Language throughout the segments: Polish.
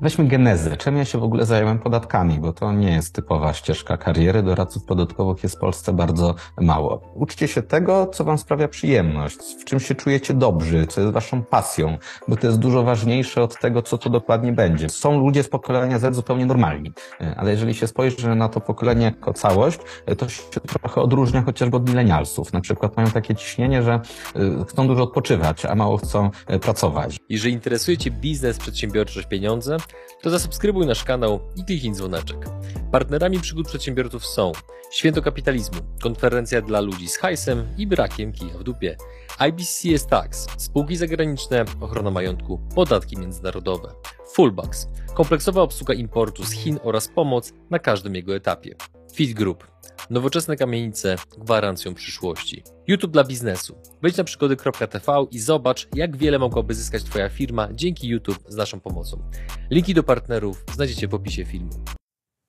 Weźmy genezę. Czym ja się w ogóle zająłem podatkami, bo to nie jest typowa ścieżka kariery. Doradców podatkowych jest w Polsce bardzo mało. Uczcie się tego, co wam sprawia przyjemność, w czym się czujecie dobrzy, co jest waszą pasją, bo to jest dużo ważniejsze od tego, co to dokładnie będzie. Są ludzie z pokolenia Z zupełnie normalni, ale jeżeli się spojrzy na to pokolenie jako całość, to się trochę odróżnia chociażby od milenialsów. Na przykład mają takie ciśnienie, że y, chcą dużo odpoczywać, a mało chcą y, pracować. Jeżeli interesuje Cię biznes, przedsiębiorczość, pieniądze, to zasubskrybuj nasz kanał i kliknij dzwoneczek. Partnerami przygód przedsiębiorców są Święto Kapitalizmu, konferencja dla ludzi z hajsem i brakiem kija w dupie, IBCS Tax, spółki zagraniczne, ochrona majątku, podatki międzynarodowe, Fullbacks, kompleksowa obsługa importu z Chin oraz pomoc na każdym jego etapie, Fit Group, nowoczesne kamienice gwarancją przyszłości. YouTube dla biznesu. Wejdź na przygody.tv i zobacz, jak wiele mogłaby zyskać Twoja firma dzięki YouTube z naszą pomocą. Linki do partnerów znajdziecie w opisie filmu.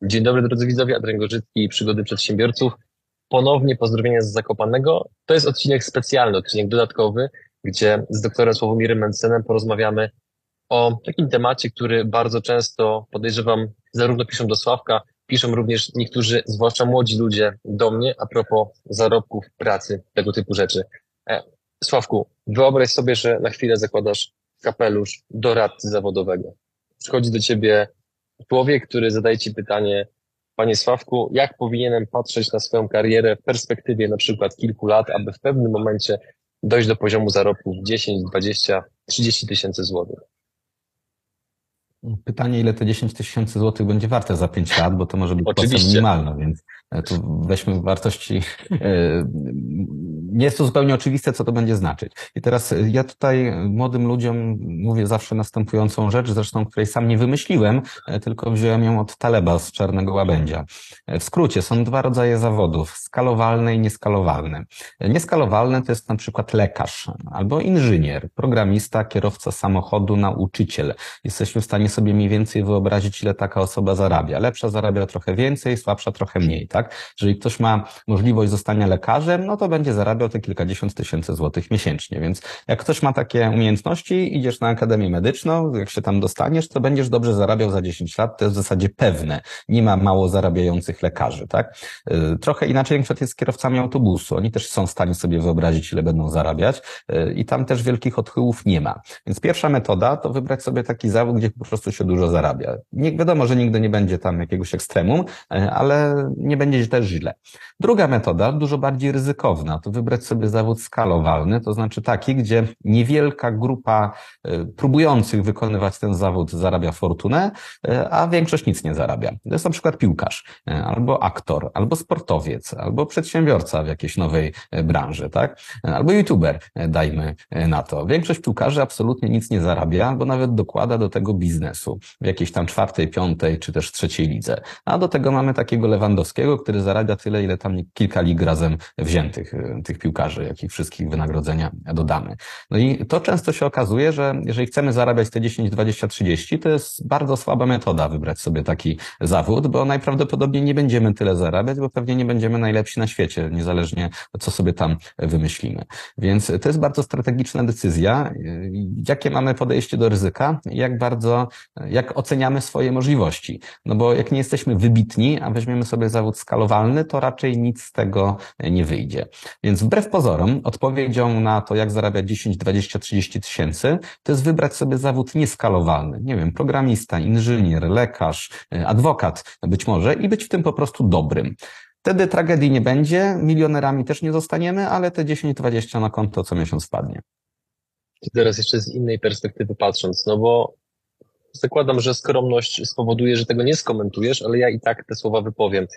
Dzień dobry drodzy widzowie, Adrian Gorzycki i Przygody Przedsiębiorców. Ponownie pozdrowienia z Zakopanego. To jest odcinek specjalny, odcinek dodatkowy, gdzie z doktorem Sławomirem Mencenem porozmawiamy o takim temacie, który bardzo często podejrzewam, zarówno piszą do Sławka, piszą również niektórzy, zwłaszcza młodzi ludzie do mnie a propos zarobków, pracy, tego typu rzeczy. E, Sławku, wyobraź sobie, że na chwilę zakładasz kapelusz doradcy zawodowego. Przychodzi do ciebie człowiek, który zadaje ci pytanie, panie Sławku, jak powinienem patrzeć na swoją karierę w perspektywie na przykład kilku lat, aby w pewnym momencie dojść do poziomu zarobków 10, 20, 30 tysięcy złotych. Pytanie, ile te 10 tysięcy złotych będzie warte za 5 lat, bo to może być płaca minimalna, więc e, tu weźmy wartości. E, nie jest to zupełnie oczywiste, co to będzie znaczyć. I teraz e, ja tutaj młodym ludziom mówię zawsze następującą rzecz, zresztą której sam nie wymyśliłem, tylko wziąłem ją od Taleba z Czarnego Łabędzia. W skrócie są dwa rodzaje zawodów, skalowalne i nieskalowalne. Nieskalowalne to jest na przykład lekarz albo inżynier, programista, kierowca samochodu, nauczyciel. Jesteśmy w stanie sobie mniej więcej wyobrazić, ile taka osoba zarabia. Lepsza zarabia trochę więcej, słabsza trochę mniej, tak? Jeżeli ktoś ma możliwość zostania lekarzem, no to będzie zarabiał te kilkadziesiąt tysięcy złotych miesięcznie. Więc jak ktoś ma takie umiejętności, idziesz na Akademię Medyczną, jak się tam dostaniesz, to będziesz dobrze zarabiał za 10 lat. To jest w zasadzie pewne. Nie ma mało zarabiających lekarzy, tak? Y, trochę inaczej na przykład jest z kierowcami autobusu. Oni też są w stanie sobie wyobrazić, ile będą zarabiać y, i tam też wielkich odchyłów nie ma. Więc pierwsza metoda to wybrać sobie taki zawód, gdzie po prostu się dużo zarabia. Nie wiadomo, że nigdy nie będzie tam jakiegoś ekstremum, e, ale nie będzie też źle. Druga metoda, dużo bardziej ryzykowna, to wybrać sobie zawód skalowalny, to znaczy taki, gdzie niewielka grupa e, próbujących wykonywać ten zawód zarabia fortunę, e, a większość nic nie zarabia. To jest na przykład piłkarz, albo aktor, albo sportowiec, albo przedsiębiorca w jakiejś nowej branży, tak? Albo youtuber, dajmy na to. Większość piłkarzy absolutnie nic nie zarabia, albo nawet dokłada do tego biznes biznesu w jakiejś tam czwartej, piątej czy też trzeciej lidze. A do tego mamy takiego Lewandowskiego, który zarabia tyle, ile tam kilka lig razem wziętych tych piłkarzy, jakich wszystkich wynagrodzenia dodamy. No i to często się okazuje, że jeżeli chcemy zarabiać te 10, 20, 30, to jest bardzo słaba metoda wybrać sobie taki zawód, bo najprawdopodobniej nie będziemy tyle zarabiać, bo pewnie nie będziemy najlepsi na świecie, niezależnie co sobie tam wymyślimy. Więc to jest bardzo strategiczna decyzja. Jakie mamy podejście do ryzyka? Jak bardzo jak oceniamy swoje możliwości. No bo jak nie jesteśmy wybitni, a weźmiemy sobie zawód skalowalny, to raczej nic z tego nie wyjdzie. Więc wbrew pozorom, odpowiedzią na to, jak zarabiać 10, 20, 30 tysięcy, to jest wybrać sobie zawód nieskalowalny. Nie wiem, programista, inżynier, lekarz, adwokat być może i być w tym po prostu dobrym. Wtedy tragedii nie będzie, milionerami też nie zostaniemy, ale te 10-20 na konto co miesiąc wpadnie. Teraz jeszcze z innej perspektywy patrząc, no bo zakładam, że skromność spowoduje, że tego nie skomentujesz, ale ja i tak te słowa wypowiem.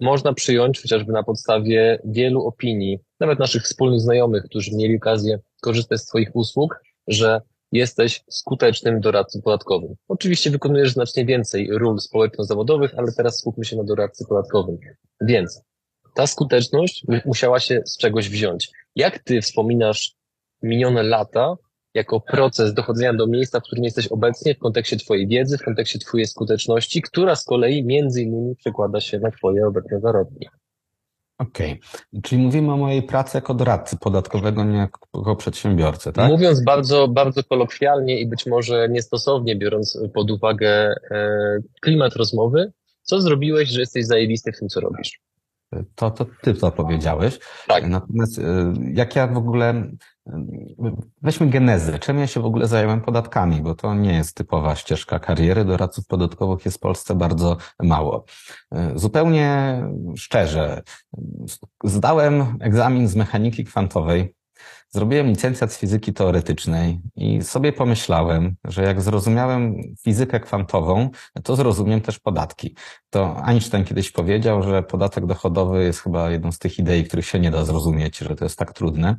Można przyjąć chociażby na podstawie wielu opinii, nawet naszych wspólnych znajomych, którzy mieli okazję korzystać z Twoich usług, że jesteś skutecznym doradcą podatkowym. Oczywiście wykonujesz znacznie więcej ról społeczno-zawodowych, ale teraz skupmy się na doradcy podatkowym. Więc ta skuteczność musiała się z czegoś wziąć. Jak ty wspominasz minione lata jako proces dochodzenia do miejsca, w którym jesteś obecnie w kontekście Twojej wiedzy, w kontekście Twojej skuteczności, która z kolei między innymi przekłada się na Twoje obecne zarobki. Okej, okay. czyli mówimy o mojej pracy jako doradcy podatkowego, nie jako przedsiębiorcy, tak? Mówiąc bardzo, bardzo kolokwialnie i być może niestosownie, biorąc pod uwagę e, klimat rozmowy, co zrobiłeś, że jesteś zajebisty w tym, co robisz? To, to ty to powiedziałeś. Tak. Natomiast e, jak ja w ogóle, weźmy genezę, czym ja się w ogóle zająłem podatkami, bo to nie jest typowa ścieżka kariery, doradców podatkowych jest w Polsce bardzo mało. E, zupełnie szczerze, zdałem egzamin z mechaniki kwantowej Zrobiłem licencjat z fizyki teoretycznej i sobie pomyślałem, że jak zrozumiałem fizykę kwantową, to zrozumiem też podatki. To Einstein kiedyś powiedział, że podatek dochodowy jest chyba jedną z tych idei, których się nie da zrozumieć, że to jest tak trudne.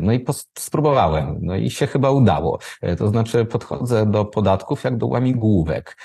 No i spróbowałem, no i się chyba udało. To znaczy podchodzę do podatków jak do łamigłówek.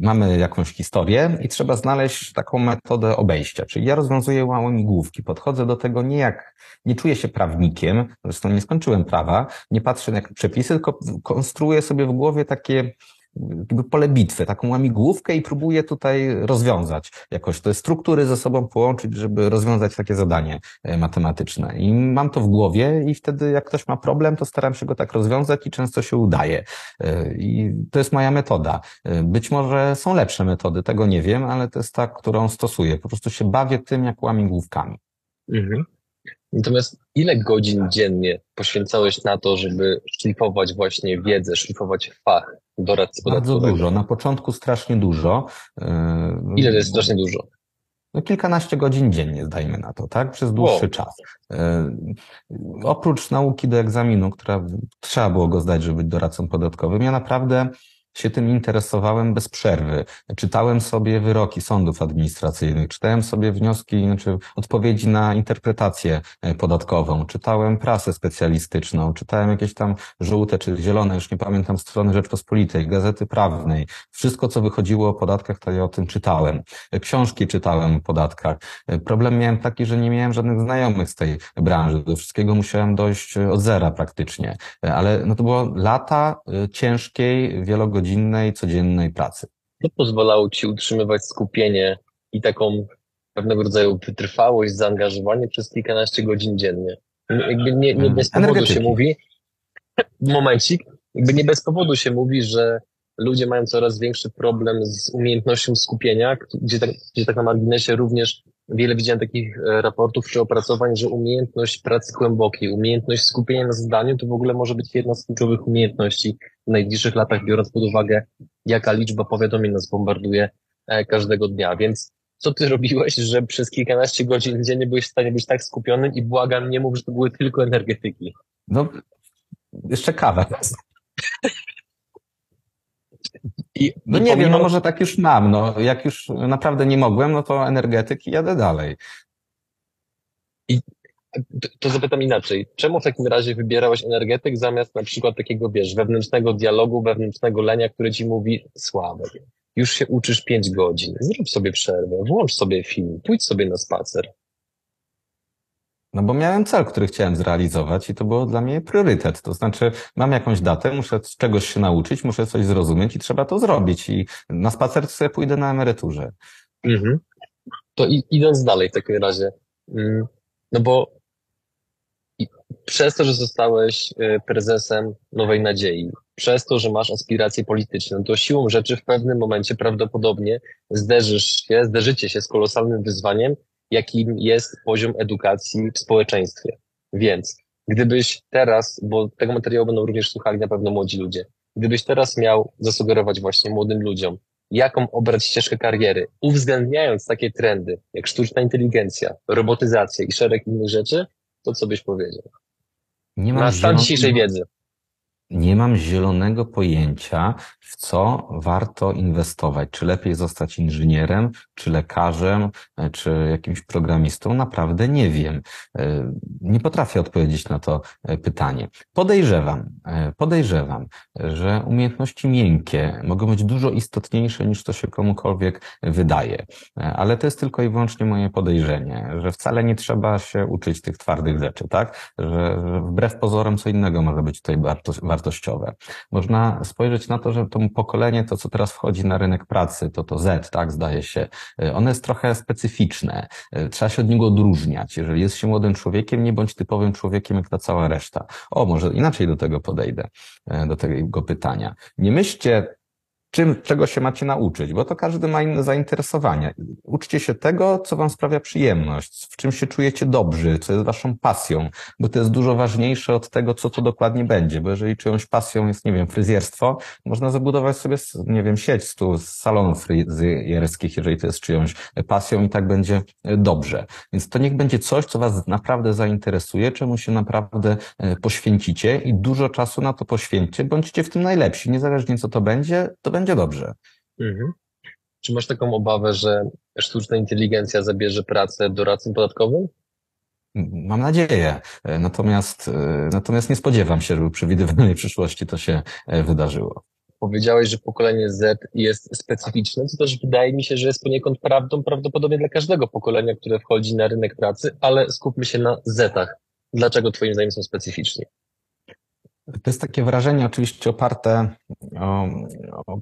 Mamy jakąś historię i trzeba znaleźć taką metodę obejścia, czyli ja rozwiązuję łamigłówki, podchodzę do tego nie jak, nie czuję się prawnikiem, zresztą nie skończyłem prawa, nie patrzę na przepisy, tylko konstruuję sobie w głowie takie jakby pole bitwy, taką łamigłówkę i próbuję tutaj rozwiązać jakoś te struktury ze sobą połączyć, żeby rozwiązać takie zadanie e, matematyczne. I mam to w głowie i wtedy jak ktoś ma problem, to staram się go tak rozwiązać i często się udaje. E, I to jest moja metoda. E, być może są lepsze metody, tego nie wiem, ale to jest ta, którą stosuję. Po prostu się bawię tym jak łamigłówkami. Mhm. Natomiast ile godzin dziennie poświęcałeś na to, żeby szlifować właśnie wiedzę, szlifować fach doradcy podatkowego? Bardzo dużo. Na początku strasznie dużo. E, ile to jest strasznie dużo? No kilkanaście godzin dziennie, zdajmy na to, tak? Przez dłuższy wow. czas. E, oprócz nauki do egzaminu, która trzeba było go zdać, żeby być doradcą podatkowym, ja naprawdę się tym interesowałem bez przerwy. Czytałem sobie wyroki sądów administracyjnych, czytałem sobie wnioski, znaczy odpowiedzi na interpretację e, podatkową, czytałem prasę specjalistyczną, czytałem jakieś tam żółte czy zielone, już nie pamiętam, strony Rzeczpospolitej, gazety prawnej. Wszystko, co wychodziło o podatkach, to ja o tym czytałem. E, książki czytałem o podatkach. E, problem miałem taki, że nie miałem żadnych znajomych z tej branży. Do wszystkiego musiałem dojść od zera praktycznie. Ale no to było lata ciężkiej, wielogodzinnej godzinnej, codziennej pracy. Co pozwalało Ci utrzymywać skupienie i taką pewnego rodzaju wytrwałość, zaangażowanie przez kilkanaście godzin dziennie? Jakby nie, nie bez powodu się mówi, momencik, jakby nie bez powodu się mówi, że ludzie mają coraz większy problem z umiejętnością skupienia, gdzie tak, gdzie tak na marginesie również wiele widziałem takich e, raportów czy opracowań, że umiejętność pracy głębokiej, umiejętność skupienia na zadaniu to w ogóle może być jedna z kluczowych umiejętności w najbliższych latach, biorąc pod uwagę, jaka liczba powiadomień nas bombarduje e, każdego dnia. Więc co ty robiłeś, że przez kilkanaście godzin dziennie byłeś w stanie być tak skupiony i błagam, nie mów, że to były tylko energetyki. No, jeszcze kawa. I, no nie pomimo... wiem, no może tak już mam. No, jak już naprawdę nie mogłem, no to energetyk i jadę dalej. I to zapytam inaczej. Czemu w takim razie wybierałeś energetyk zamiast na przykład takiego, wiesz, wewnętrznego dialogu, wewnętrznego lenia, który ci mówi, Sławek, już się uczysz pięć godzin, zrób sobie przerwę, włącz sobie film, pójdź sobie na spacer. No bo miałem cel, który chciałem zrealizować i to było dla mnie priorytet. To znaczy, mam jakąś datę, muszę czegoś się nauczyć, muszę coś zrozumieć i trzeba to zrobić. I na spacer sobie pójdę na emeryturze. Mhm. To idąc dalej w takim razie, mm, no bo przez to, że zostałeś y, prezesem Nowej Nadziei, przez to, że masz aspiracje polityczne, to siłą rzeczy w pewnym momencie prawdopodobnie zderzysz się, zderzycie się z kolosalnym wyzwaniem, jakim jest poziom edukacji w społeczeństwie. Więc gdybyś teraz, bo tego materiału będą również słuchali na pewno młodzi ludzie, gdybyś teraz miał zasugerować właśnie młodym ludziom, jaką obrać ścieżkę kariery, uwzględniając takie trendy jak sztuczna inteligencja, robotyzacja i szereg innych rzeczy, to co byś powiedział? Nie mam na stan dzisiejszej wiedzy nie mam zielonego pojęcia, w co warto inwestować. Czy lepiej zostać inżynierem, czy lekarzem, e, czy jakimś programistą? Naprawdę nie wiem. E, nie potrafię odpowiedzieć na to e, pytanie. Podejrzewam, podejrzewam, że umiejętności miękkie mogą być dużo istotniejsze niż to się komukolwiek wydaje. Ale to jest tylko i wyłącznie moje podejrzenie, że wcale nie trzeba się uczyć tych twardych rzeczy, tak? Że, wbrew pozorom co innego może być tutaj warto, warto wartościowe. Można spojrzeć na to, że to pokolenie, to co teraz wchodzi na rynek pracy, to to Z, tak, zdaje się, one jest trochę specyficzne. Trzeba się od niego odróżniać. Jeżeli jest się młodym człowiekiem, nie bądź typowym człowiekiem jak ta cała reszta. O, może inaczej do tego podejdę, do tego pytania. Nie myślcie czym, czego się macie nauczyć, bo to każdy ma inne zainteresowania. Uczcie się tego, co wam sprawia przyjemność, w czym się czujecie dobrzy, co jest waszą pasją, bo to jest dużo ważniejsze od tego, co to dokładnie będzie, bo jeżeli czyjąś pasją jest, nie wiem, fryzjerstwo, można zabudować sobie, nie wiem, sieć stu salonów fryzjerskich, jeżeli to jest czyjąś pasją i tak będzie dobrze. Więc to niech będzie coś, co was naprawdę zainteresuje, czemu się naprawdę e, poświęcicie i dużo czasu na to poświęćcie, bądźcie w tym najlepsi, niezależnie co to będzie, to będzie będzie dobrze. Mhm. Czy masz taką obawę, że sztuczna inteligencja zabierze pracę doradcom podatkowym? Mam nadzieję. Natomiast, natomiast nie spodziewam się, żeby w przewidywalnej przyszłości to się e, wydarzyło. Powiedziałeś, że pokolenie Z jest specyficzne, co też wydaje mi się, że jest poniekąd prawdą prawdopodobnie dla każdego pokolenia, które wchodzi na rynek pracy, ale skupmy się na Zetach. Dlaczego Twoim zdaniem są specyficzni? To jest takie wrażenie oczywiście oparte o, o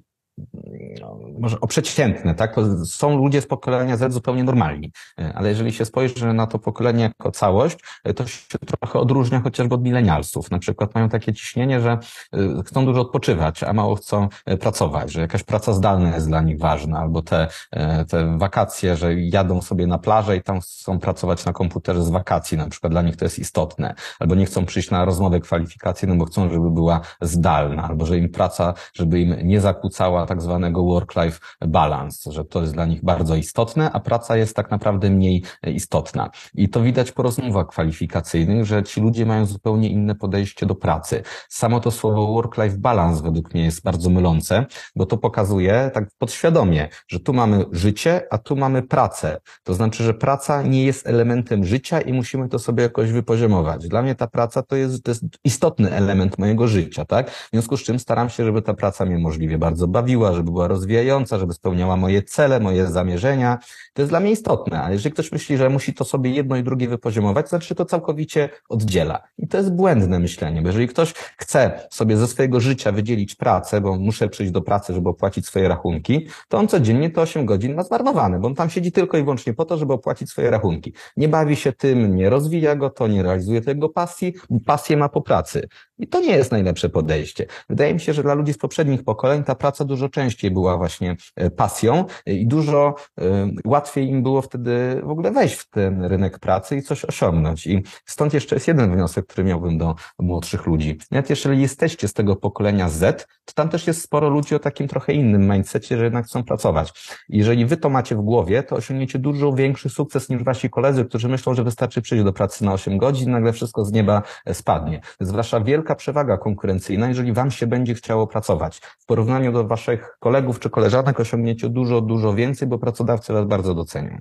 no, może oprzeciętne, tak? Są ludzie z pokolenia Z zupełnie normalni, ale jeżeli się spojrzy na to pokolenie jako całość, to się trochę odróżnia chociażby od milenialsów. Na przykład mają takie ciśnienie, że y, chcą dużo odpoczywać, a mało chcą y, pracować, że jakaś praca zdalna jest dla nich ważna, albo te, y, te wakacje, że jadą sobie na plażę i tam chcą pracować na komputerze z wakacji, na przykład dla nich to jest istotne, albo nie chcą przyjść na rozmowę kwalifikacyjną, bo chcą, żeby była zdalna, albo że im praca, żeby im nie zakłócała tak zwanego work-life balance, że to jest dla nich bardzo istotne, a praca jest tak naprawdę mniej istotna. I to widać po rozmowach kwalifikacyjnych, że ci ludzie mają zupełnie inne podejście do pracy. Samo to słowo work-life balance według mnie jest bardzo mylące, bo to pokazuje tak podświadomie, że tu mamy życie, a tu mamy pracę. To znaczy, że praca nie jest elementem życia i musimy to sobie jakoś wypoziomować. Dla mnie ta praca to jest, to jest istotny element mojego życia, tak? W związku z czym staram się, żeby ta praca mnie możliwie bardzo bawiła, żeby była rozwijająca, żeby spełniała moje cele, moje zamierzenia. To jest dla mnie istotne, ale jeżeli ktoś myśli, że musi to sobie jedno i drugie wypoziomować, to znaczy to całkowicie oddziela. I to jest błędne myślenie, bo jeżeli ktoś chce sobie ze swojego życia wydzielić pracę, bo muszę przyjść do pracy, żeby opłacić swoje rachunki, to on codziennie to 8 godzin ma zmarnowane, bo on tam siedzi tylko i wyłącznie po to, żeby opłacić swoje rachunki. Nie bawi się tym, nie rozwija go to, nie realizuje tego pasji, pasję ma po pracy. I to nie jest najlepsze podejście. Wydaje mi się, że dla ludzi z poprzednich pokoleń ta praca dużo częściej była właśnie e, pasją i dużo e, łatwiej im było wtedy w ogóle wejść w ten rynek pracy i coś osiągnąć. I stąd jeszcze jest jeden wniosek, który miałbym do młodszych ludzi. Nawet jeżeli jesteście z tego pokolenia Z, to tam też jest sporo ludzi o takim trochę innym mindsetie, że jednak chcą pracować. Jeżeli wy to macie w głowie, to osiągniecie dużo większy sukces niż wasi koledzy, którzy myślą, że wystarczy przyjść do pracy na 8 godzin, nagle wszystko z nieba e, spadnie. Zwłaszcza wielka wielka przewaga konkurencyjna, jeżeli Wam się będzie chciało pracować. W porównaniu do Waszych kolegów czy koleżanek osiągniecie dużo, dużo więcej, bo pracodawcy Was bardzo docenią.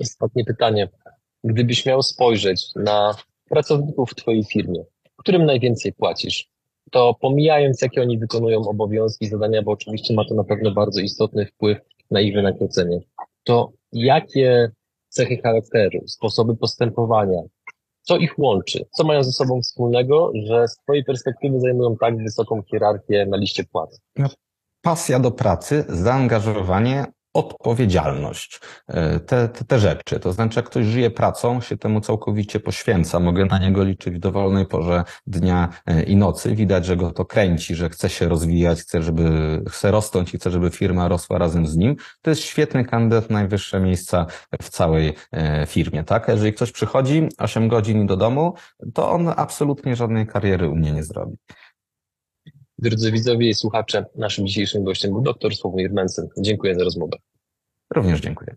Ostatnie pytanie. Gdybyś miał spojrzeć na pracowników w Twojej firmie, którym najwięcej płacisz, to pomijając, jakie oni wykonują obowiązki, zadania, bo oczywiście ma to na pewno bardzo istotny wpływ na ich wynagrodzenie, to jakie cechy charakteru, sposoby postępowania, co ich łączy? Co mają ze sobą wspólnego, że z Twojej perspektywy zajmują tak wysoką hierarchię na liście płac? No, pasja do pracy, zaangażowanie, odpowiedzialność, e, te, te, te rzeczy. To znaczy, jak ktoś żyje pracą, się temu całkowicie poświęca, mogę na niego liczyć w dowolnej porze dnia e, i nocy. Widać, że go to kręci, że chce się rozwijać, chce, żeby, chce rosnąć i chce, żeby firma rosła razem z nim. To jest świetny kandydat na najwyższe miejsca w całej e, firmie, tak? Jeżeli ktoś przychodzi 8 godzin do domu, to on absolutnie żadnej kariery u mnie nie zrobi. Drodzy widzowie i słuchacze, naszym dzisiejszym gościem był dr Sławomir Mencen. Dziękuję za rozmowę. Również dziękuję.